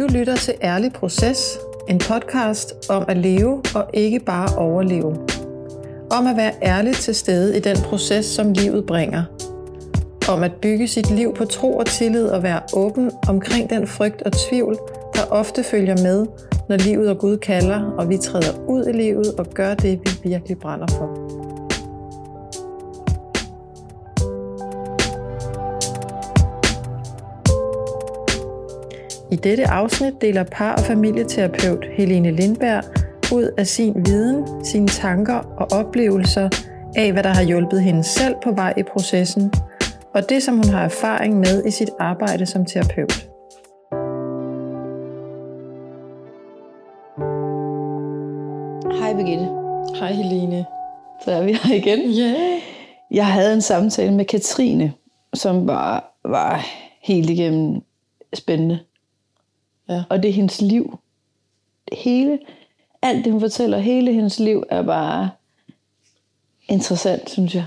Du lytter til Ærlig Proces, en podcast om at leve og ikke bare overleve. Om at være ærligt til stede i den proces, som livet bringer. Om at bygge sit liv på tro og tillid og være åben omkring den frygt og tvivl, der ofte følger med, når livet og Gud kalder, og vi træder ud i livet og gør det, vi virkelig brænder for. I dette afsnit deler par- og familieterapeut Helene Lindberg ud af sin viden, sine tanker og oplevelser af, hvad der har hjulpet hende selv på vej i processen, og det, som hun har erfaring med i sit arbejde som terapeut. Hej Birgitte. Hej Helene. Så er vi her igen. Yeah. Jeg havde en samtale med Katrine, som var, var helt igennem spændende. Ja. Og det er hendes liv. Hele, alt det hun fortæller, hele hendes liv er bare interessant, synes jeg.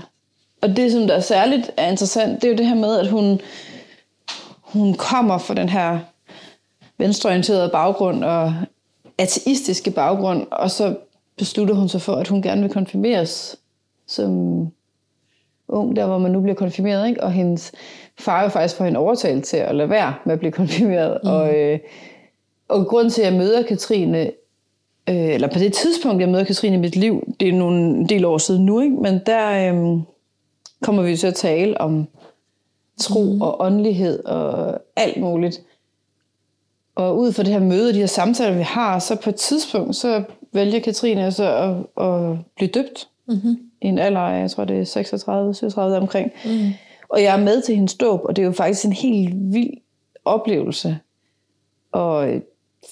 Og det, som der er særligt er interessant, det er jo det her med, at hun, hun kommer fra den her venstreorienterede baggrund og ateistiske baggrund, og så beslutter hun sig for, at hun gerne vil konfirmeres som ung, der hvor man nu bliver konfirmeret, ikke? og hendes far jo faktisk får hende overtalt til at lade være med at blive konfirmeret, mm. og, øh, og grund til, at jeg møder Katrine, øh, eller på det tidspunkt, jeg møder Katrine i mit liv, det er nogle en del år siden nu, ikke? men der øh, kommer vi til at tale om tro mm. og åndelighed og alt muligt. Og ud fra det her møde, de her samtaler, vi har, så på et tidspunkt, så vælger Katrine altså at, at blive døbt. Mm-hmm. I en alder af, jeg tror det er 36, 37 omkring. Mm. Og jeg er med til hendes dåb, og det er jo faktisk en helt vild oplevelse at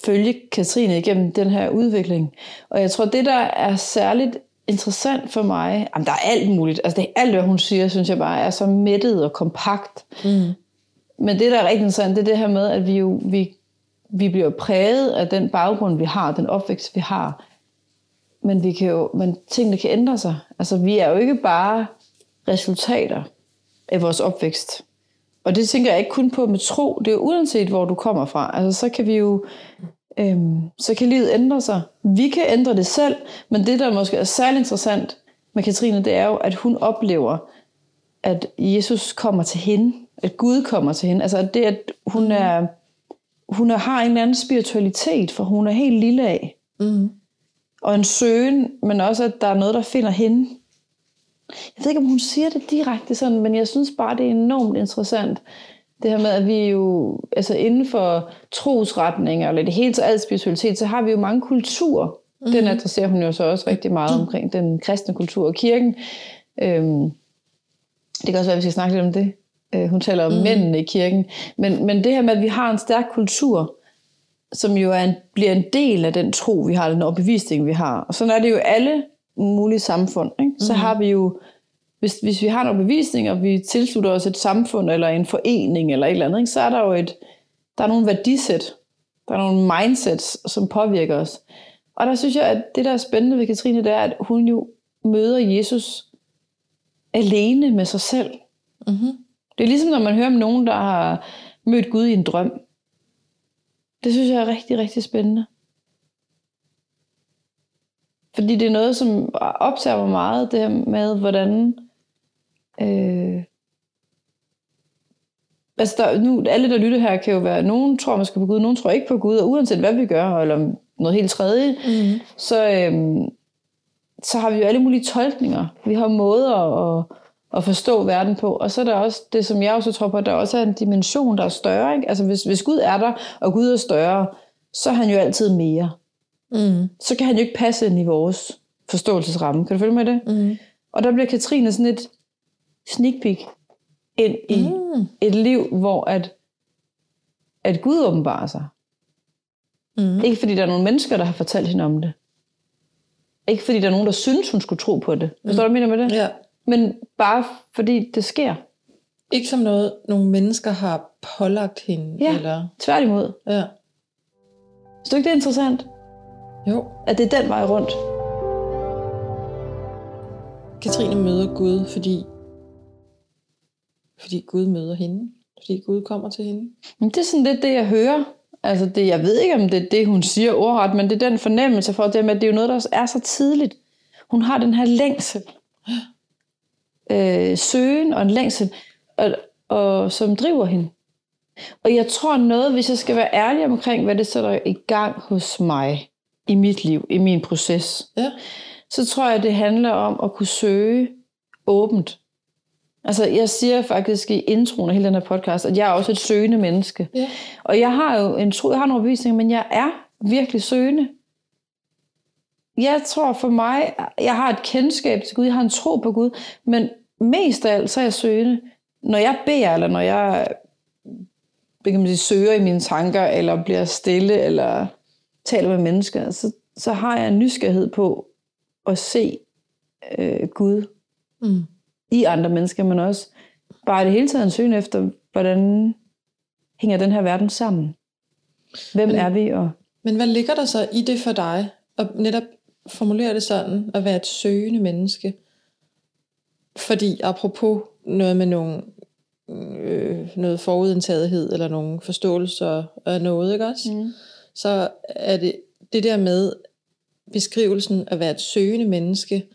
følge Katrine igennem den her udvikling. Og jeg tror, det der er særligt interessant for mig, jamen der er alt muligt, altså det er alt, hvad hun siger, synes jeg bare er så mættet og kompakt. Mm. Men det, der er rigtig interessant, det er det her med, at vi jo vi, vi bliver præget af den baggrund, vi har, den opvækst, vi har. Men, vi kan jo, men tingene kan ændre sig. Altså, vi er jo ikke bare resultater af vores opvækst. Og det tænker jeg ikke kun på med tro. Det er uanset, hvor du kommer fra. Altså, så kan vi jo... Øhm, så kan livet ændre sig. Vi kan ændre det selv, men det, der måske er særlig interessant med Katrine, det er jo, at hun oplever, at Jesus kommer til hende. At Gud kommer til hende. Altså, at det, at hun er... Hun er, har en eller anden spiritualitet, for hun er helt lille af. Mm. Og en søgen, men også, at der er noget, der finder hende. Jeg ved ikke, om hun siger det direkte sådan, men jeg synes bare, det er enormt interessant. Det her med, at vi jo, altså inden for trosretninger, eller det hele taget spiritualitet, så har vi jo mange kulturer. Mm. Den adresserer hun jo så også rigtig meget omkring, den kristne kultur og kirken. Øhm, det kan også være, at vi skal snakke lidt om det. Øh, hun taler om mm. mændene i kirken. Men, men det her med, at vi har en stærk kultur, som jo er en, bliver en del af den tro, vi har, den overbevisning, vi har. Og sådan er det jo alle mulige samfund. Ikke? Så mm. har vi jo, hvis, hvis vi har en overbevisning, og vi tilslutter os et samfund, eller en forening, eller et eller andet, ikke? så er der jo et, der er nogle værdisæt, der er nogle mindsets, som påvirker os. Og der synes jeg, at det, der er spændende ved Katrine, det er, at hun jo møder Jesus alene med sig selv. Mm-hmm. Det er ligesom, når man hører om nogen, der har mødt Gud i en drøm. Det synes jeg er rigtig, rigtig spændende. Fordi det er noget, som optager mig meget, det her med, hvordan... Øh, altså, der, nu, alle, der lytter her, kan jo være... Nogen tror måske på Gud, nogen tror ikke på Gud, og uanset hvad vi gør, eller noget helt tredje, Mm. så, øh, så har vi jo alle mulige tolkninger. Vi har måder at, at forstå verden på. Og så er der også det, som jeg også tror på, at der også er en dimension, der er større. Ikke? Altså hvis, hvis Gud er der, og Gud er større, så er han jo altid mere. Mm. Så kan han jo ikke passe ind i vores forståelsesramme. Kan du følge med det? Mm. Og der bliver Katrine sådan et sneak peek ind i Mm. et liv, hvor at, at Gud åbenbarer sig. Mm. Ikke fordi der er nogle mennesker, der har fortalt hende om det. Ikke fordi der er nogen, der synes, hun skulle tro på det. Forstår du, hvad jeg mener med det? Ja. Men bare fordi det sker. Ikke som noget, nogle mennesker har pålagt hende. Ja. Eller, Tværtimod. ja. Synes du ikke, det er interessant? Jo. At det er den vej rundt? Katrine møder Gud, fordi, fordi Gud møder hende. Fordi Gud kommer til hende. Men det er sådan lidt det, jeg hører. Altså det, jeg ved ikke, om det er det, hun siger ordret, men det er den fornemmelse for det at det er jo noget, der er så tidligt. Hun har den her længsel. Øh, søgen og en længsel, og, og, som driver hende. Og jeg tror noget, hvis jeg skal være ærlig omkring, hvad det sætter i gang hos mig, i mit liv, i min proces, Ja. så tror jeg, det handler om at kunne søge åbent. Altså, jeg siger faktisk i introen af hele den her podcast, at jeg er også et søgende menneske. Ja. Og jeg har jo en tro, jeg har en overbevisning, men jeg er virkelig søgende. Jeg tror for mig, jeg har et kendskab til Gud, jeg har en tro på Gud, men mest af alt, så er jeg søgende. Når jeg beder, eller når jeg kan man sige, søger i mine tanker, eller bliver stille, eller taler med mennesker, så, så har jeg en nysgerrighed på at se øh, Gud Mm. i andre mennesker, men også bare i det hele taget en søgen efter, hvordan hænger den her verden sammen? Hvem Men- er vi? Og, Men hvad ligger der så i det for dig? Og netop formulere det sådan, at være et søgende menneske. Fordi apropos noget med nogle, øh, noget forudindtagethed, eller nogle forståelser af noget, ikke også? mm. Så er det det der med beskrivelsen at være et søgende menneske,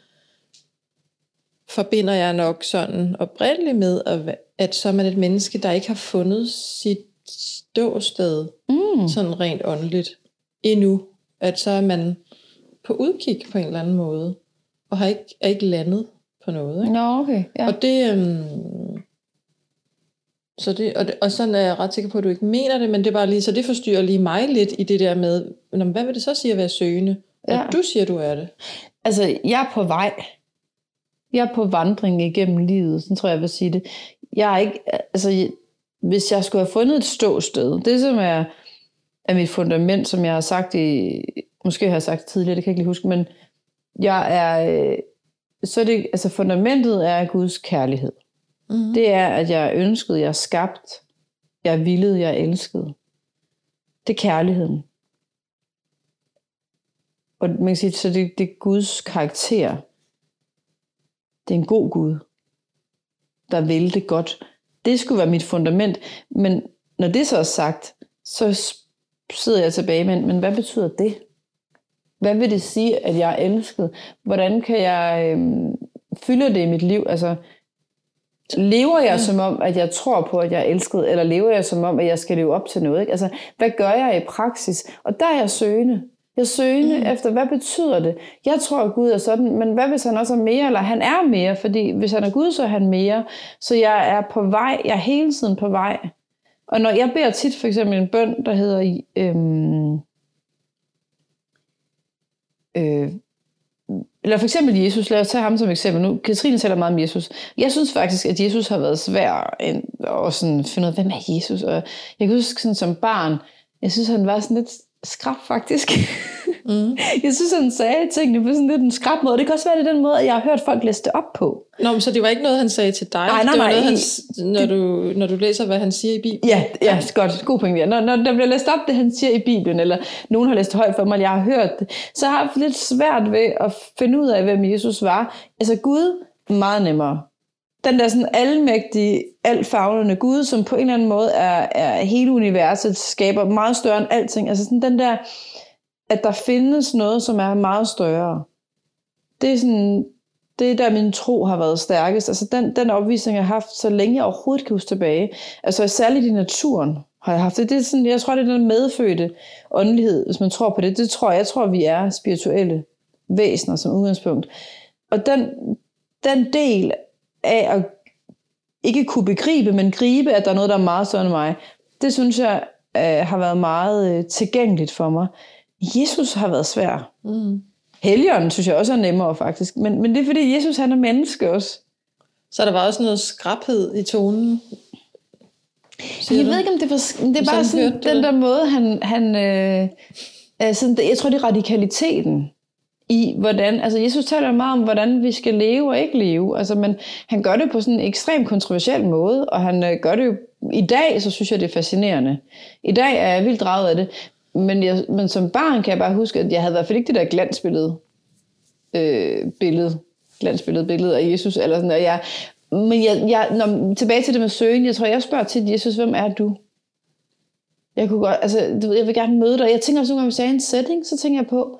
forbinder jeg nok sådan oprindeligt med, at, at så er man et menneske, der ikke har fundet sit ståsted, Mm. sådan rent åndeligt, endnu. At så er man på udkig på en eller anden måde, og har ikke, er ikke landet på noget. Ikke? Nå, okay. Ja. Og det... Øhm, så det, og, det, og sådan er jeg ret sikker på, at du ikke mener det, men det er bare lige, så det forstyrrer lige mig lidt i det der med, "Nå, men hvad vil det så sige at være søgende? Ja. Ja. At du siger, du er det. Altså, jeg er på vej. Jeg er på vandring igennem livet, sådan tror jeg, jeg vil sige det. Jeg er ikke, altså, hvis jeg skulle have fundet et ståsted, det som er, er mit fundament, som jeg har sagt i, måske har jeg sagt tidligere, det kan jeg ikke lige huske, men jeg er, øh, så er det, altså fundamentet er Guds kærlighed. Mm-hmm. Det er, at jeg ønskede, ønsket, jeg skabt, jeg ville, jeg elskede. elsket. Det er kærligheden. Og man kan sige, så det, det er Guds karakter. Det er en god Gud, der vil det godt. Det skulle være mit fundament. Men når det så er sagt, så sidder jeg tilbage med, men hvad betyder det? Hvad vil det sige, at jeg er elsket? Hvordan kan jeg øh, fylde det i mit liv? Altså, lever jeg som om, at jeg tror på, at jeg er elsket, eller lever jeg som om, at jeg skal leve op til noget? Ikke? Altså, hvad gør jeg i praksis? Og der er jeg søgende. Jeg søgende mm. efter, hvad betyder det? Jeg tror, at Gud er sådan, men hvad hvis han også er mere, eller han er mere? Fordi hvis han er Gud, så er han mere. Så jeg er på vej, jeg er hele tiden på vej. Og når jeg beder tit for eksempel en bøn, der hedder, øhm, øh, eller for eksempel Jesus, lad os tage ham som eksempel nu. Katrine taler meget om Jesus. Jeg synes faktisk, at Jesus har været svær at sådan finde ud af, hvem er Jesus? Og jeg kan huske sådan som barn, jeg synes, han var sådan lidt skrab faktisk. Mm. jeg synes, han sagde tingene på sådan lidt en skrab måde. Det kan også være, det er den måde, jeg har hørt folk læse det op på. Nå, men så det var ikke noget, han sagde til dig? Nej, nej, det var nej, noget, han, når, du, når du læser, hvad han siger i Bibelen? Ja, ja, godt. God point. Ja. Når, når der bliver læst op, det han siger i Bibelen, eller nogen har læst højt for mig, eller jeg har hørt det, så har jeg haft lidt svært ved at finde ud af, hvem Jesus var. Altså Gud, meget nemmere. Den der sådan almægtige, altfavnende Gud, som på en eller anden måde er, er hele universet, skaber meget større end alting. Altså sådan den der, at der findes noget, som er meget større. Det er sådan, det er der min tro har været stærkest. Altså den, den opvisning, jeg har haft, så længe jeg overhovedet kan huske tilbage. Altså særligt i naturen har jeg haft det. det er sådan, jeg tror, det er den medfødte åndelighed, hvis man tror på det. Det tror jeg. Jeg tror, vi er spirituelle væsener som udgangspunkt. Og den, den del af at ikke kunne begribe, men gribe, at der er noget, der er meget større end mig, det synes jeg øh, har været meget øh, tilgængeligt for mig. Jesus har været svær. Mm. Helligånden synes jeg også er nemmere faktisk. Men, men det er fordi, Jesus han er menneske også. Så der var også noget skrabhed i tonen? Jeg du? ved ikke, om det var... Det er Sådan bare sådan, du den der måde, han... han øh, er sådan, det- jeg tror, det er radikaliteten i, hvordan... Altså, Jesus taler meget om, hvordan vi skal leve og ikke leve. Altså, men han gør det på sådan en ekstrem kontroversiel måde, og han øh, gør det jo... I dag, så synes jeg, det er fascinerende. I dag er jeg vildt draget af det. Men, jeg, men som barn kan jeg bare huske, at jeg havde i hvert fald ikke det der glansbillede øh, billede, glansbillede billede af Jesus, eller sådan der. Jeg, men jeg, jeg, når, tilbage til det med søgen, jeg tror, jeg spørger til Jesus, hvem er du? Jeg kunne godt, altså, du ved, jeg vil gerne møde dig. Jeg tænker også nogle gange, hvis jeg er i en setting, så tænker jeg på,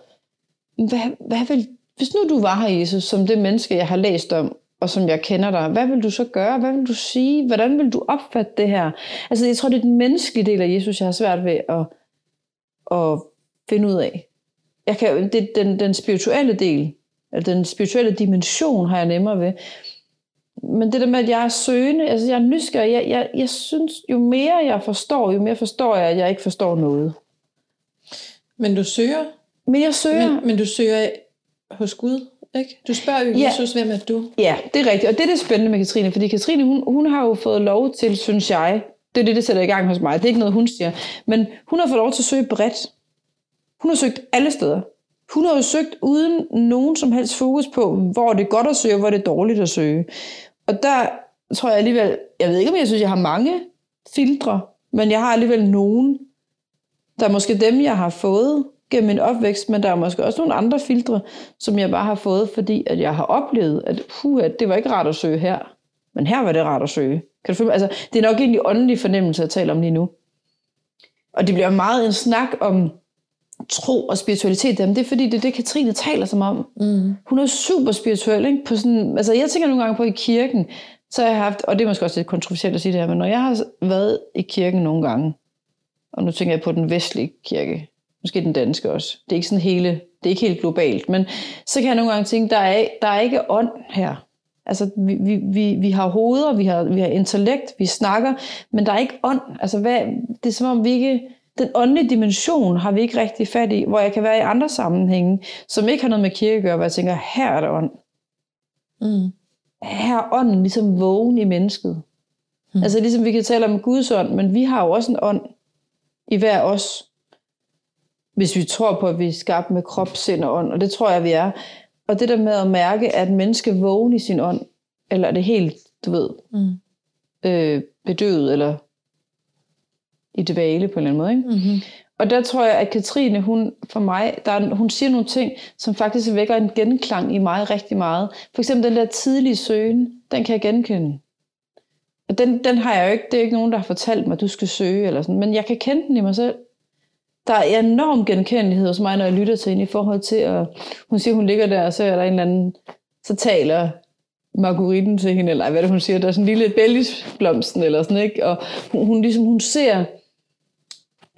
hvad, hvad vil, hvis nu du var her, Jesus, som det menneske, jeg har læst om, og som jeg kender dig, hvad vil du så gøre? Hvad vil du sige? Hvordan vil du opfatte det her? Altså, jeg tror, det er den menneskelige del af Jesus, jeg har svært ved at, at finde ud af. Jeg kan, det, den, den spirituelle del, eller den spirituelle dimension har jeg nemmere ved. Men det der med, at jeg er søgende, altså jeg er nysgerrig, jeg, jeg, jeg synes, jo mere jeg forstår, jo mere forstår jeg, at jeg ikke forstår noget. Men du søger, men jeg søger... men, men du søger hos Gud, ikke? Du spørger jo Ja. Jesus, hvem er du? Ja, det er rigtigt. Og det er det spændende med Katrine, fordi Katrine, hun, hun har jo fået lov til, synes jeg, det er det, det sætter i gang hos mig, det er ikke noget, hun siger, men hun har fået lov til at søge bredt. Hun har søgt alle steder. Hun har jo søgt uden nogen som helst fokus på, hvor det er godt at søge, og hvor det er dårligt at søge. Og der tror jeg alligevel, jeg ved ikke, om jeg synes, jeg har mange filtre, men jeg har alligevel nogen, der er måske dem, jeg har fået gennem min opvækst, men der er måske også nogle andre filtre, som jeg bare har fået, fordi at jeg har oplevet, at puh, at det var ikke rart at søge her, men her var det rart at søge. Kan du følge mig? Altså, det er nok egentlig åndelig fornemmelse, jeg taler om lige nu. Og det bliver meget en snak om tro og spiritualitet, jamen det er fordi, det er det, Katrine taler som om. Mm. Hun er super spirituel, ikke? På sådan, altså jeg tænker nogle gange på i kirken, så har jeg haft, og det er måske også lidt kontroversielt at sige det her, men når jeg har været i kirken nogle gange, og nu tænker jeg på den vestlige kirke, måske den danske også, det er ikke sådan hele, det er ikke helt globalt, men så kan jeg nogle gange tænke, der er, der er ikke ånd her. Altså, vi, vi, vi, vi har hoveder, vi har, vi har intellekt, vi snakker, men der er ikke ånd. Altså, hvad, det er som om vi ikke, den åndelige dimension har vi ikke rigtig fat i, hvor jeg kan være i andre sammenhænge, som ikke har noget med kirke at gøre, hvor jeg tænker, her er der ånd. Mm. Her er ånden ligesom vågen i mennesket. Mm. Altså ligesom vi kan tale om Guds ånd, men vi har jo også en ånd i hver os. Hvis vi tror på, at vi er skabt med krop, sind og ånd, og det tror jeg, vi er. Og det der med at mærke, at menneske vågen i sin ånd, eller er det helt, du ved, Mm. øh, bedøvet, eller i dvale på en eller anden måde. Ikke? Mm-hmm. Og der tror jeg, at Katrine, hun, for mig, der er, hun siger nogle ting, som faktisk vækker en genklang i mig rigtig meget. For eksempel den der tidlige søgen, den kan jeg genkende. Og den, den har jeg jo ikke, det er ikke nogen, der har fortalt mig, at du skal søge, eller sådan, men jeg kan kende den i mig selv. Der er enorm genkendelighed hos mig, når jeg lytter til hende i forhold til, at hun siger, hun ligger der, og så er der en eller anden, så taler Margueriten til hende, eller hvad det hun siger, der er sådan en lille bellisblomsten, eller sådan, ikke? Og hun, hun, ligesom, hun ser,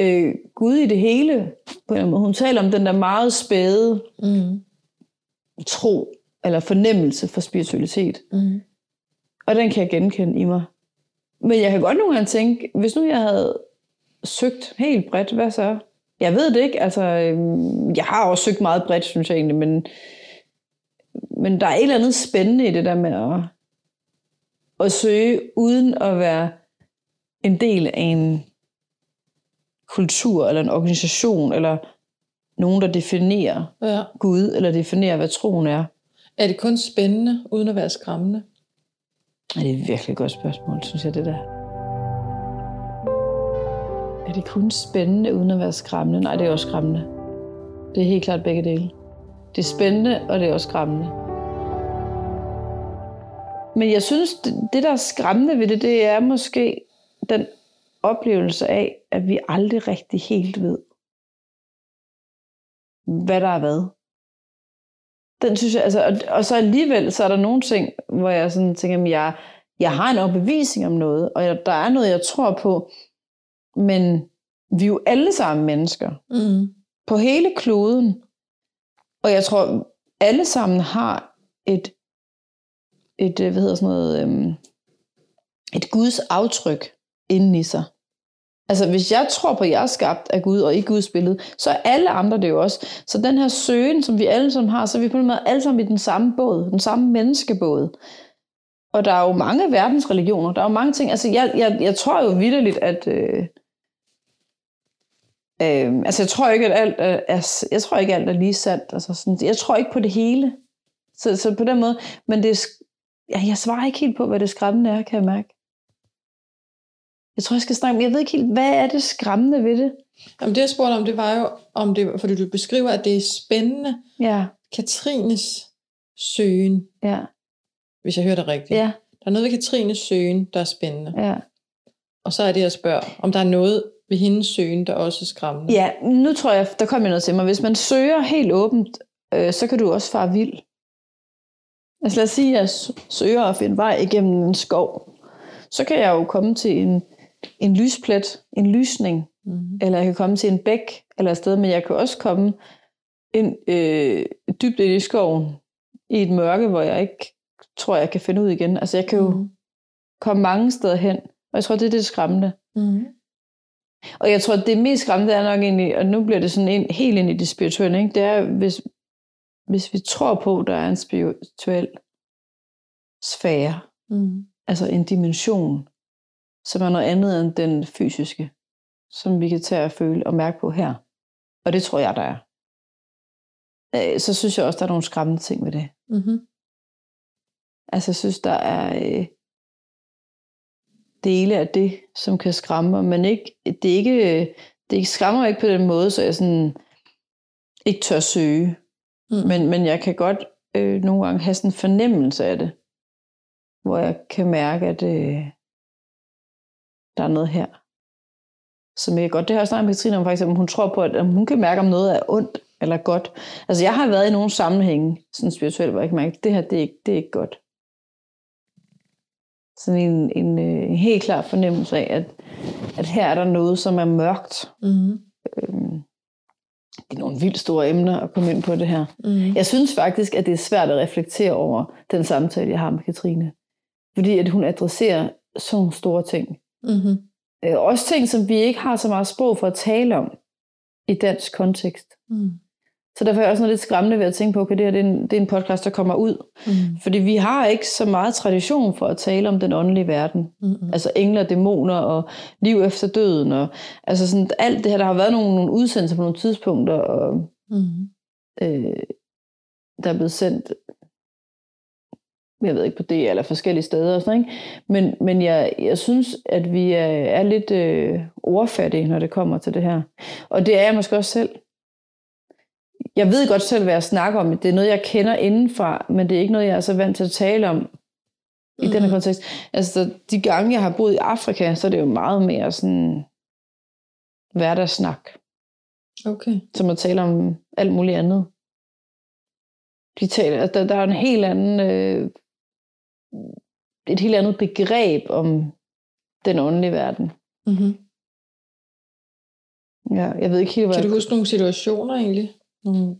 øh, Gud i det hele. På en måde. Hun taler om den der meget spæde Mm. tro, eller fornemmelse for spiritualitet. Mm. Og den kan jeg genkende i mig. Men jeg kan godt nogle gange tænke, hvis nu jeg havde søgt helt bredt, hvad så? Jeg ved det ikke, altså øhm, jeg har også søgt meget bredt, synes jeg egentlig, men, men der er et eller andet spændende i det der med at, at søge, uden at være en del af en kultur, eller en organisation, eller nogen, der definerer Ja. Gud, eller definerer, hvad troen er. Er det kun spændende, uden at være skræmmende? Ja, det er et virkelig godt spørgsmål, synes jeg, det der. Er det kun spændende, uden at være skræmmende? Nej, det er også skræmmende. Det er helt klart begge dele. Det er spændende, og det er også skræmmende. Men jeg synes, det det, der er skræmmende ved det, det er måske den oplevelse af, at vi aldrig rigtig helt ved, hvad der er hvad. Den synes jeg, altså, og, og så alligevel, så er der nogle ting, hvor jeg sådan tænker, at jeg, jeg har en overbevisning om noget, og jeg, der er noget, jeg tror på, men vi er jo alle sammen mennesker Mm. på hele kloden. Og jeg tror, alle sammen har et, et øh, hvad hedder sådan noget, øhm, et Guds aftryk inden i sig. Altså, hvis jeg tror på, at jeg er skabt af Gud og i Guds billede, så er alle andre det jo også. Så den her søgen, som vi alle sammen har, så er vi på en måde alle sammen i den samme båd, den samme menneskebåd. Og der er jo mange verdensreligioner, der er jo mange ting. Altså, jeg, jeg, jeg tror jo vidderligt, at... Øh, øh, altså, jeg tror ikke, at alt er, er, jeg tror ikke, alt er lige sandt. Altså, sådan, jeg tror ikke på det hele. Så, så på den måde, men det er, ja, jeg svarer ikke helt på, hvad det skræmmende er, kan jeg mærke. Jeg tror, jeg skal snakke, men jeg ved ikke helt, hvad er det skræmmende ved det? Jamen, det jeg spurgte om, det var jo, om det, fordi du beskriver, at det er spændende. Ja, Katrines søgen, ja, hvis jeg hører det rigtigt. ja, Der er noget ved Katrines søgen, der er spændende. ja. Og så er det, jeg spørger, om der er noget ved hendes søgen, der også er skræmmende. Ja, nu tror jeg, der kommer noget til mig. Hvis man søger helt åbent, øh, så kan du også fare vild. Altså lad os sige, at jeg søger at finde vej igennem en skov. Så kan jeg jo komme til en, en lysplet, en lysning, mm. eller jeg kan komme til en bæk eller et sted, men jeg kan også komme ind, øh, dybt ind i skoven, i et mørke, hvor jeg ikke tror, jeg kan finde ud igen. Altså jeg kan jo mm. komme mange steder hen, og jeg tror, det er det skræmmende. Mm. Og jeg tror, det mest skræmmende er nok egentlig, og nu bliver det sådan en, helt ind i det spirituelle, ikke? det er, hvis, hvis vi tror på, der er en spirituel sfære, mm. altså en dimension, som er noget andet end den fysiske, som vi kan tage og føle og mærke på her. Og det tror jeg, der er. Øh, så synes jeg også, der er nogle skræmmende ting ved det. Mm-hmm. Altså jeg synes, der er øh, dele af det, som kan skræmme mig, men ikke, det, er ikke, det skræmmer ikke på den måde, så jeg sådan ikke tør søge. Mm. Men, men jeg kan godt øh, nogle gange have sådan en fornemmelse af det, hvor jeg kan mærke, at øh, der er noget her, som jeg godt. Det har jeg snakket med Katrine om, faktisk, om hun tror på, at hun kan mærke, om noget er ondt eller godt. Altså jeg har været i nogle sammenhænge, sådan spirituelt, hvor jeg kan mærke, at det her, det er ikke, det er ikke godt. Sådan en, en, øh, en helt klar fornemmelse af, at, at her er der noget, som er mørkt. Mm. Øhm, det er nogle vildt store emner at komme ind på det her. Mm. Jeg synes faktisk, at det er svært at reflektere over den samtale, jeg har med Katrine. Fordi at hun adresserer sådan nogle store ting. Mm-hmm. Øh, også ting, som vi ikke har så meget sprog for at tale om i dansk kontekst. Mm. Så derfor er jeg også noget lidt skræmmende ved at tænke på, at det her det er, en, det er en podcast, der kommer ud. Mm. Fordi vi har ikke så meget tradition for at tale om den åndelige verden. Mm. Altså engler, dæmoner og liv efter døden. Og, altså sådan alt det her, der har været nogle, nogle udsendelser på nogle tidspunkter, og, mm. øh, der er blevet sendt jeg ved ikke, på det eller forskellige steder og sådan, ikke? Men, men jeg, jeg synes, at vi er, er lidt øh, ordfattige, når det kommer til det her. Og det er jeg måske også selv jeg ved godt selv, hvad jeg snakker om. Det er noget, jeg kender indenfra, men det er ikke noget, jeg er så vant til at tale om i mm. denne kontekst. Altså, de gange, jeg har boet i Afrika, så er det jo meget mere sådan hverdagssnak. Okay. Som at tale om alt muligt andet. De taler, altså, der, der er en helt anden, øh, et helt andet begreb om den åndelige verden. Mm-hmm. Ja, jeg ved ikke helt, hvad Kan du huske nogle situationer egentlig? Nogle,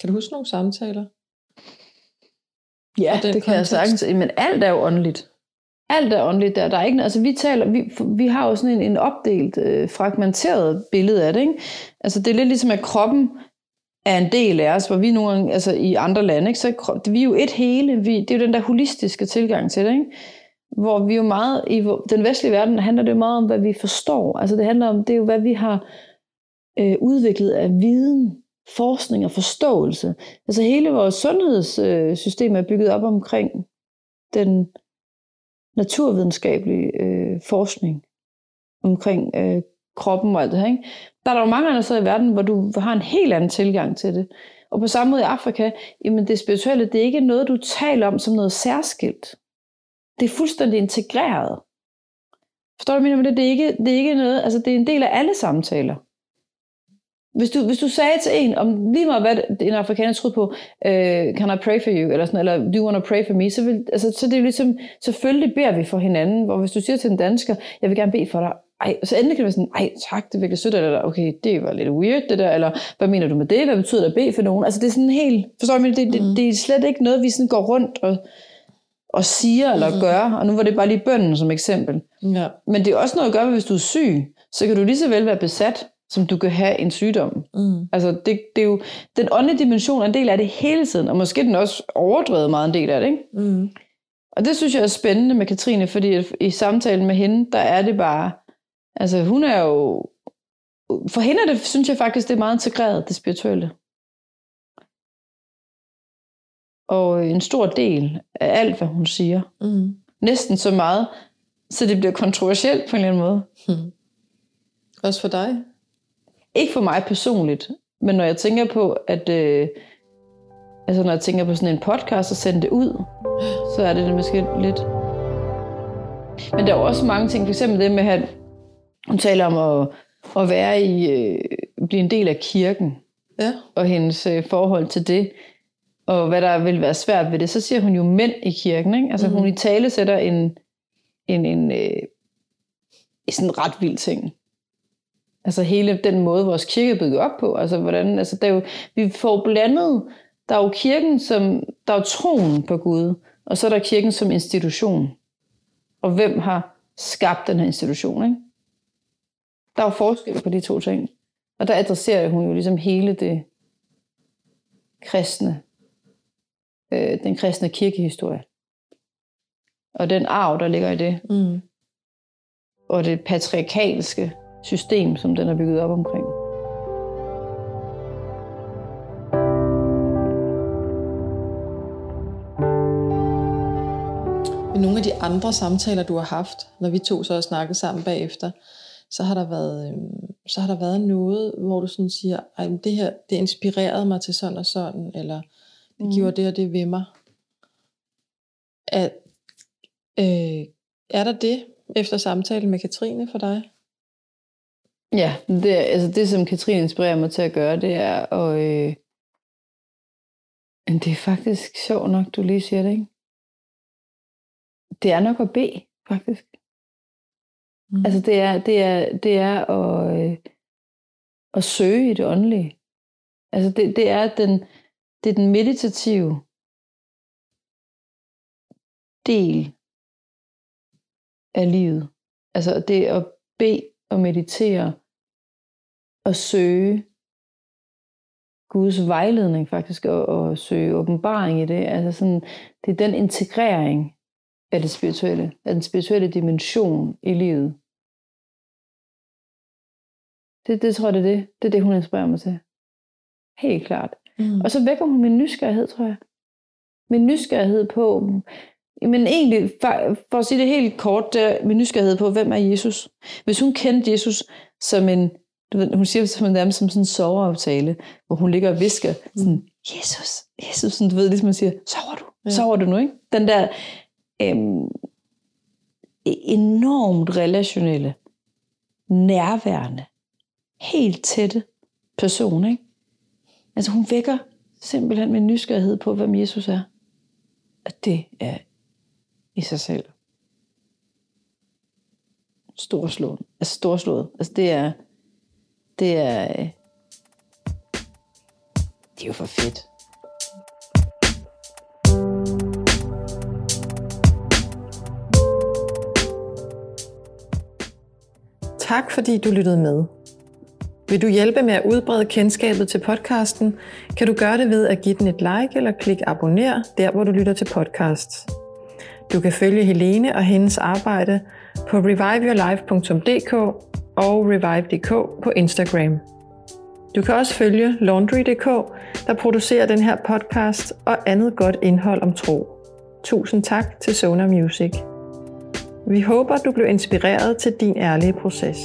kan du huske nogle samtaler? Ja, det kontekst? kan jeg sagtens. Men alt er jo åndeligt. Alt er åndeligt der. Der er ikke, altså vi taler, vi, vi har jo sådan en, en opdelt, øh, fragmenteret billede af det. Ikke? Altså det er lidt ligesom, at kroppen er en del af os, hvor vi nogle gange, altså i andre lande, ikke? så vi er jo et hele. Vi, det er jo den der holistiske tilgang til det. Ikke? Hvor vi jo meget, i den vestlige verden handler det jo meget om, hvad vi forstår. Altså det handler om, det er jo, hvad vi har øh, udviklet af viden forskning og forståelse. Altså hele vores sundhedssystem er bygget op omkring den naturvidenskabelige øh, forskning omkring øh, kroppen og alt det her. Ikke? Der er der jo mange andre steder i verden, hvor du har en helt anden tilgang til det. Og på samme måde i Afrika, jamen det spirituelle, det er ikke noget, du taler om som noget særskilt. Det er fuldstændig integreret. Forstår du, mener med det? Det er ikke, det er ikke noget, altså det er en del af alle samtaler. Hvis du, hvis du sagde til en, om lige meget hvad en afrikaner troede på, uh, can I pray for you, eller, sådan, eller do you want to pray for me, så, vil, altså, så det er jo ligesom, selvfølgelig beder vi for hinanden, hvor hvis du siger til en dansker, jeg vil gerne bede for dig, ej, så endelig kan det være sådan, ej tak, det er virkelig sødt, eller okay, det var lidt weird det der, eller hvad mener du med det, hvad betyder det at bede for nogen? Altså det er sådan helt, forstår du, det, det, mm. det er slet ikke noget, vi sådan går rundt og, og siger eller mm. gør, og nu var det bare lige bønden som eksempel. Ja. Men det er også noget at gøre, hvis du er syg, så kan du lige så vel være besat som du kan have en sygdom. Mm. Altså, det, det er jo, den åndelige dimension er en del af det hele tiden, og måske den også overdrevet meget en del af det, ikke? Mm. Og det synes jeg er spændende med Katrine, fordi i samtalen med hende, der er det bare, altså hun er jo, for hende er det, synes jeg faktisk, det er meget integreret, det spirituelle. Og en stor del af alt, hvad hun siger. Mm. Næsten så meget, så det bliver kontroversielt på en eller anden måde. Mm. Også for dig? Ikke for mig personligt, men når jeg tænker på, at... Øh, altså når jeg tænker på sådan en podcast og sende det ud, så er det måske lidt... Men der er også mange ting, for eksempel det med, at hun taler om at at være i, øh, blive en del af kirken, Ja. og hendes øh, forhold til det, og hvad der vil være svært ved det, så siger hun jo mænd i kirken. Ikke? Altså mm. hun i tale sætter en, en, en øh, sådan en ret vild ting. Altså hele den måde, vores kirke er bygget op på. Altså hvordan, altså der er jo, vi får blandet, der er jo kirken som, der er jo troen på Gud, og så er der kirken som institution. Og hvem har skabt den her institution, ikke? Der er jo forskel på de to ting. Og der adresserer hun jo ligesom hele det kristne, øh, den kristne kirkehistorie. Og den arv, der ligger i det. Mm. Og det patriarkalske system, som den er bygget op omkring. I nogle af de andre samtaler, du har haft, når vi to så har snakket sammen bagefter, så har der været, øhm, så har der været noget, hvor du sådan siger, men det her, det inspirerede mig til sådan og sådan, eller det Mm. giver det og det ved mig. At, øh, er der det efter samtalen med Katrine for dig? Ja, det, altså det som Katrine inspirerer mig til at gøre, det er at... Øh, det er faktisk sjovt nok, du lige siger det, ikke? Det er nok at bede, faktisk. Mm. Altså det er, det er, det er at, øh, at søge i det åndelige. Altså det, det er den, det er den meditative del af livet. Altså det at bede og meditere og søge Guds vejledning faktisk, og, og søge åbenbaring i det. Altså sådan, det er den integrering af det spirituelle, af den spirituelle dimension i livet. Det, det tror jeg, det er det. Det er det, hun inspirerer mig til. Helt klart. Mm. Og så vækker hun min nysgerrighed, tror jeg. Min nysgerrighed på, men egentlig, for, for at sige det helt kort, det er min nysgerrighed på, hvem er Jesus? Hvis hun kendte Jesus som en, du ved, hun siger det som nærmest som sådan en soveaftale, hvor hun ligger og visker, sådan, Jesus, Jesus, sådan, du ved, ligesom man siger, sover du? Ja. Sover du nu, ikke? Den der øhm, enormt relationelle, nærværende, helt tætte person, ikke? Altså hun vækker simpelthen min nysgerrighed på, hvem Jesus er. Og det er i sig selv storslået. Altså storslået. Altså det er, det er, øh, det er jo for fedt. Tak fordi du lyttede med. Vil du hjælpe med at udbrede kendskabet til podcasten, kan du gøre det ved at give den et like eller klik abonner der, hvor du lytter til podcasts. Du kan følge Helene og hendes arbejde på reviveyourlife.dk og revive.dk på Instagram. Du kan også følge Laundry.dk, der producerer den her podcast og andet godt indhold om tro. Tusind tak til Sonar Music. Vi håber, du blev inspireret til din ærlige proces.